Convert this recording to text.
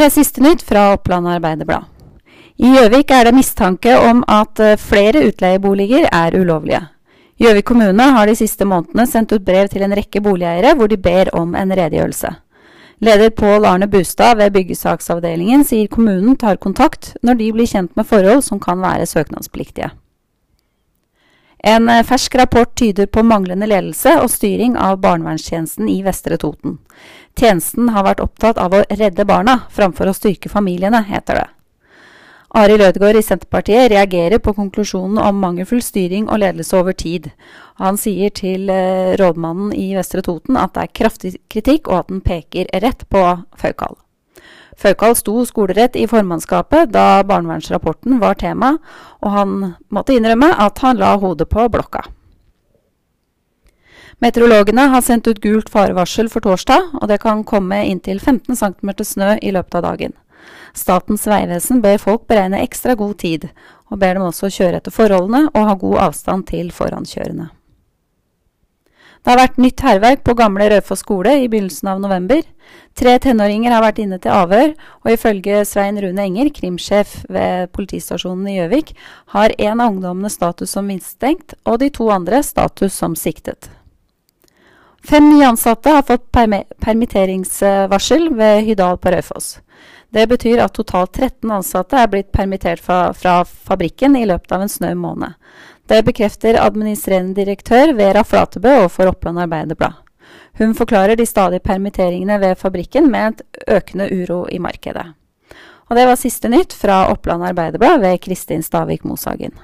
Her er siste nytt fra Oppland Arbeiderblad. I Gjøvik er det mistanke om at eh, flere utleieboliger er ulovlige. Gjøvik kommune har de siste månedene sendt ut brev til en rekke boligeiere hvor de ber om en redegjørelse. Leder Pål Arne Bustad ved byggesaksavdelingen sier kommunen tar kontakt når de blir kjent med forhold som kan være søknadspliktige. En eh, fersk rapport tyder på manglende ledelse og styring av barnevernstjenesten i Vestre Toten. Tjenesten har vært opptatt av å redde barna framfor å styrke familiene, heter det. Arild Ødegaard i Senterpartiet reagerer på konklusjonen om mangelfull styring og ledelse over tid. Han sier til eh, rådmannen i Vestre Toten at det er kraftig kritikk, og at den peker rett på Faukal. Faukal sto skolerett i formannskapet da barnevernsrapporten var tema, og han måtte innrømme at han la hodet på blokka. Meteorologene har sendt ut gult farevarsel for torsdag, og det kan komme inntil 15 cm snø i løpet av dagen. Statens vegvesen ber folk beregne ekstra god tid, og ber dem også kjøre etter forholdene og ha god avstand til forankjørende. Det har vært nytt hærverk på gamle Raufoss skole i begynnelsen av november. Tre tenåringer har vært inne til avhør, og ifølge Svein Rune Enger, krimsjef ved politistasjonen i Gjøvik, har en av ungdommene status som mistenkt, og de to andre status som siktet. Fem nye ansatte har fått permitteringsvarsel ved Hydal på Raufoss. Det betyr at totalt 13 ansatte er blitt permittert fra, fra fabrikken i løpet av en snau måned. Det bekrefter administrerende direktør Vera Flatebø overfor Oppland Arbeiderblad. Hun forklarer de stadige permitteringene ved fabrikken med et økende uro i markedet. Og det var siste nytt fra Oppland Arbeiderblad ved Kristin Stavik Moshagen.